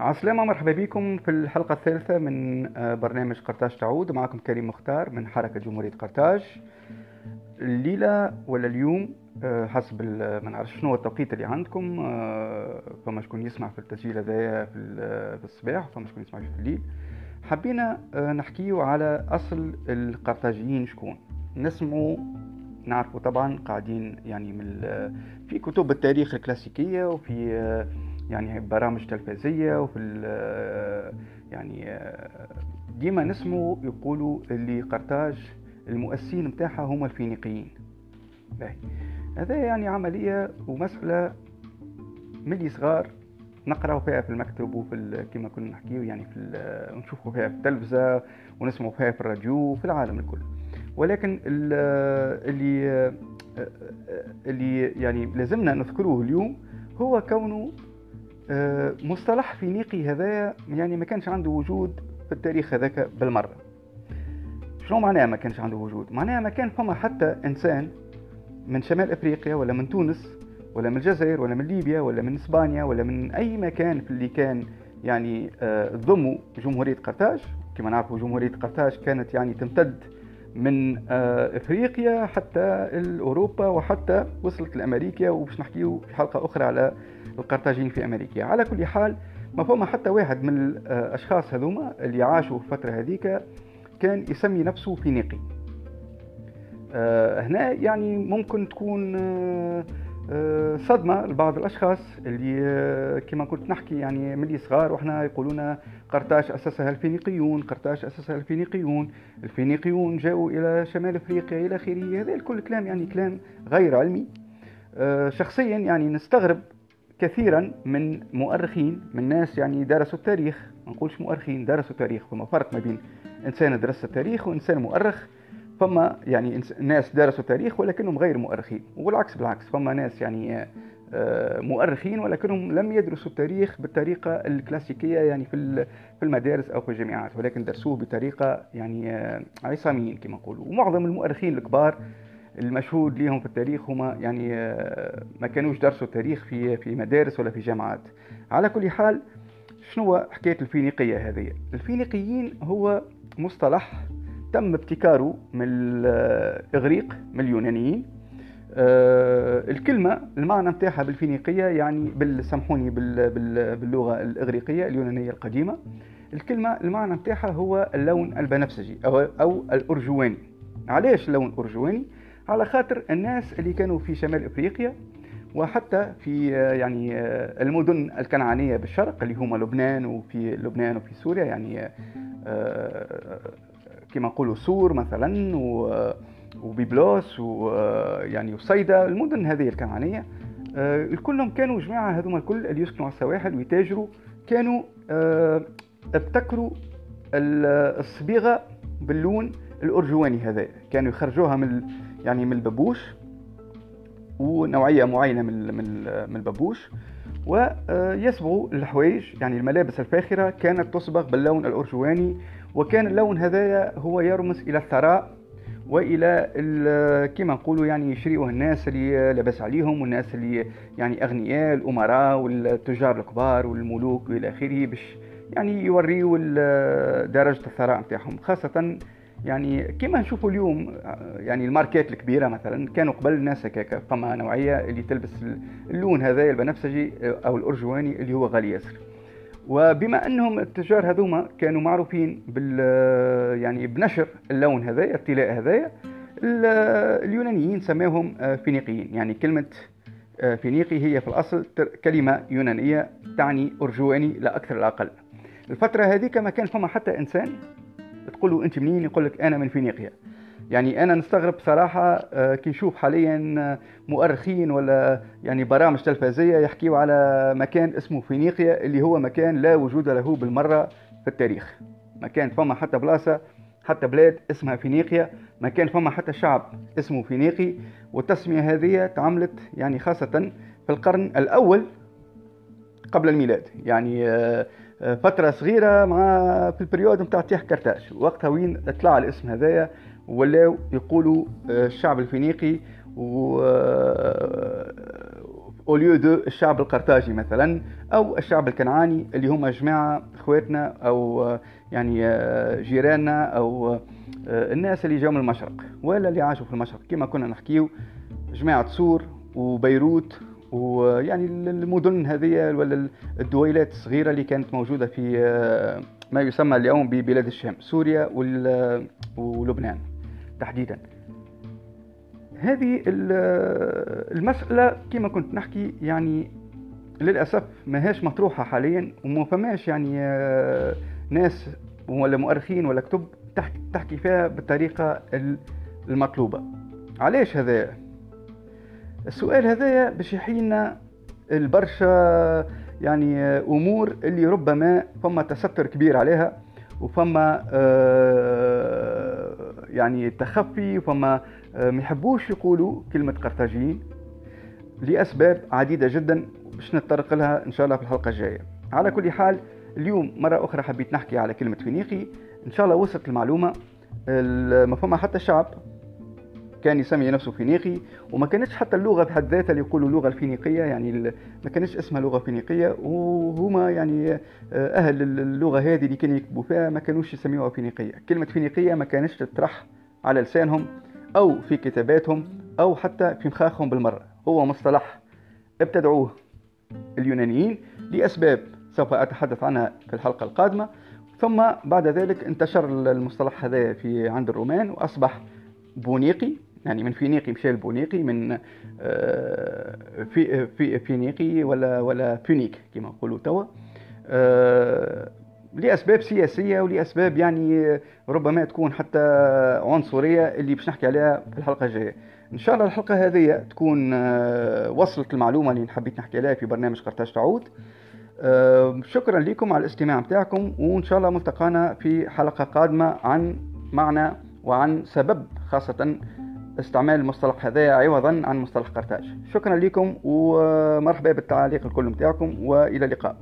عسلامة مرحبا بكم في الحلقة الثالثة من آه، برنامج قرطاج تعود. معكم كريم مختار من حركة جمهورية قرطاج. الليلة ولا اليوم آه، حسب ما نعرف شنو التوقيت اللي عندكم آه، فما شكون يسمع في التسجيل هذايا في الصباح وفما شكون يسمع في الليل. حبينا نحكيو على أصل القرطاجيين شكون. نسمعوا نعرفوا طبعا قاعدين يعني من في كتب التاريخ الكلاسيكية وفي يعني برامج تلفزية وفي يعني ديما نسمو يقولوا اللي قرطاج المؤسسين متاعها هما الفينيقيين. هذا يعني عملية ومسألة ملي صغار نقراو فيها في المكتب وفي كما كنا نحكيو يعني في نشوفوا فيها في التلفزة ونسمعوا فيها في الراديو وفي العالم الكل. ولكن اللي اللي يعني لازمنا نذكروه اليوم هو كونه مصطلح فينيقي هذايا يعني ما كانش عنده وجود في التاريخ هذاك بالمرة. شنو معناها ما كانش عنده وجود؟ معناها ما كان فما حتى إنسان من شمال أفريقيا ولا من تونس ولا من الجزائر ولا من ليبيا ولا من إسبانيا ولا من أي مكان في اللي كان يعني آه، ضموا جمهورية قرطاج. كما نعرفوا جمهورية قرطاج كانت يعني تمتد من آه، إفريقيا حتى اوروبا وحتى وصلت لأمريكا وباش نحكيو في حلقة أخرى على القرطاجيين في أمريكا. على كل حال ما فما حتى واحد من الأشخاص هذوما اللي عاشوا في الفترة هذيك كان يسمي نفسه فينيقي. آه هنا يعني ممكن تكون آه صدمة لبعض الأشخاص اللي آه كما كنت نحكي يعني ملي صغار وإحنا يقولون قرطاج أسسها الفينيقيون قرطاج أسسها الفينيقيون الفينيقيون جاءوا إلى شمال أفريقيا إلى آخره. هذا الكل كلام يعني كلام غير علمي. آه، شخصيا يعني نستغرب كثيرا من مؤرخين من ناس يعني درسوا التاريخ. ما نقولش مؤرخين درسوا التاريخ. فما فرق ما بين إنسان درس التاريخ وإنسان مؤرخ. فما يعني ناس درسوا التاريخ ولكنهم غير مؤرخين والعكس بالعكس فما ناس يعني آه، مؤرخين ولكنهم لم يدرسوا التاريخ بالطريقة الكلاسيكية يعني في في المدارس أو في الجامعات ولكن درسوه بطريقة يعني آه، عصاميين كما نقولوا ومعظم المؤرخين الكبار المشهود لهم في التاريخ هما يعني آه، ما كانوش درسوا التاريخ في في مدارس ولا في جامعات. على كل حال شنو حكاية الفينيقية هذه؟ الفينيقيين هو مصطلح تم ابتكاره من الاغريق من اليونانيين. آه الكلمة المعنى نتاعها بالفينيقية يعني سامحوني باللغة الإغريقية اليونانية القديمة. الكلمة المعنى نتاعها هو اللون البنفسجي أو, أو الأرجواني. علاش اللون الأرجواني؟ على خاطر الناس اللي كانوا في شمال إفريقيا وحتى في يعني المدن الكنعانية بالشرق اللي هما لبنان وفي لبنان وفي سوريا يعني آه، كما نقولوا سور مثلا وبيبلوس ويعني وصيدا. المدن هذه الكنعانيه آه، كلهم كانوا جماعة هذوما الكل اللي يسكنوا على السواحل ويتاجروا. كانوا آه، ابتكروا الصبيغة باللون الأرجواني هذا. كانوا يخرجوها من يعني من البابوش ونوعية معينة من من البابوش. ويصبغوا الحوايج يعني الملابس الفاخرة كانت تصبغ باللون الأرجواني وكان اللون هذايا هو يرمز إلى الثراء وإلى كما نقولوا يعني يشريوه الناس اللي لاباس عليهم والناس اللي يعني أغنياء الأمراء والتجار الكبار والملوك وإلى آخره باش يعني يوريوا درجة الثراء نتاعهم. خاصة يعني كما نشوفوا اليوم يعني الماركات الكبيرة مثلا كانوا قبل الناس هكاك فما نوعية اللي تلبس اللون هذا البنفسجي أو الأرجواني اللي هو غالي ياسر. وبما أنهم التجار هذوما كانوا معروفين بال يعني بنشر اللون هذا الطلاء هذايا اليونانيين سماهم فينيقيين. يعني كلمة فينيقي هي في الأصل كلمة يونانية تعني أرجواني لا أكثر لا أقل. الفترة هذيك ما كان فما حتى إنسان تقول له أنت منين يقول لك أنا من فينيقيا. يعني أنا نستغرب صراحة آه، كي نشوف حاليا آه، مؤرخين ولا يعني برامج تلفزية يحكيوا على مكان اسمه فينيقيا اللي هو مكان لا وجود له بالمرة في التاريخ. مكان فما حتى بلاصة حتى بلاد اسمها فينيقيا ما كان فما حتى شعب اسمه فينيقي. والتسمية هذه تعملت يعني خاصة في القرن الأول قبل الميلاد. يعني آه، فترة صغيرة مع في ال période نتاع تيح كرتاج وقتها وين طلع الاسم هذايا؟ ولاو يقولوا آه، الشعب الفينيقي و... آه، au lieu de الشعب القرطاجي مثلا أو الشعب الكنعاني اللي هم جماعة إخواتنا أو يعني جيراننا أو الناس اللي جاوا من المشرق ولا اللي عاشوا في المشرق. كما كنا نحكيو جماعة سور وبيروت ويعني المدن هذه ولا الدويلات الصغيرة اللي كانت موجودة في ما يسمى اليوم ببلاد الشام سوريا ولبنان. تحديدا. هذه المسألة كما كنت نحكي يعني للأسف ما هيش مطروحة حاليا وما فماش يعني آه، ناس ولا مؤرخين ولا كتب تحكي فيها بالطريقة المطلوبة. علاش هذا؟ السؤال هذا باش يحيينا البرشا يعني آه، أمور اللي ربما فما تستر كبير عليها وفما آه، يعني تخفي وفما آه، ما يحبوش يقولوا كلمة قرطاجيين لأسباب عديدة جدا باش نتطرق لها إن شاء الله في الحلقة الجاية. على كل حال اليوم مرة أخرى حبيت نحكي على كلمة فينيقي. إن شاء الله وصلت المعلومة. ما فما حتى الشعب. كان يسمي نفسه فينيقي وما كانتش حتى اللغة بحد ذاتها اللي يقولوا اللغة الفينيقية يعني ما كانتش اسمها لغة فينيقية وهما يعني آه، أهل اللغة هذه اللي كانوا يكتبوا فيها ما كانوش يسميوها فينيقية. كلمة فينيقية ما كانتش تطرح على لسانهم أو في كتاباتهم أو حتى في مخاخهم بالمرة. هو مصطلح ابتدعوه اليونانيين لأسباب سوف أتحدث عنها في الحلقة القادمة. ثم بعد ذلك انتشر المصطلح هذا في عند الرومان وأصبح بونيقي. يعني من فينيقي مشى البونيقي من آه، في في فينيقي ولا ولا فينيك كما نقولوا توا. آه، لأسباب سياسية ولأسباب يعني ربما تكون حتى عنصرية اللي باش نحكي عليها في الحلقة الجاية. إن شاء الله الحلقة هذه تكون آه، وصلت المعلومة اللي حبيت نحكي عليها في برنامج قرطاج تعود. شكرا لكم على الاستماع بتاعكم وإن شاء الله ملتقانا في حلقة قادمة عن معنى وعن سبب خاصة استعمال المصطلح هذا عوضا عن مصطلح قرطاج. شكرا لكم ومرحبا بالتعليق الكل متاعكم وإلى اللقاء.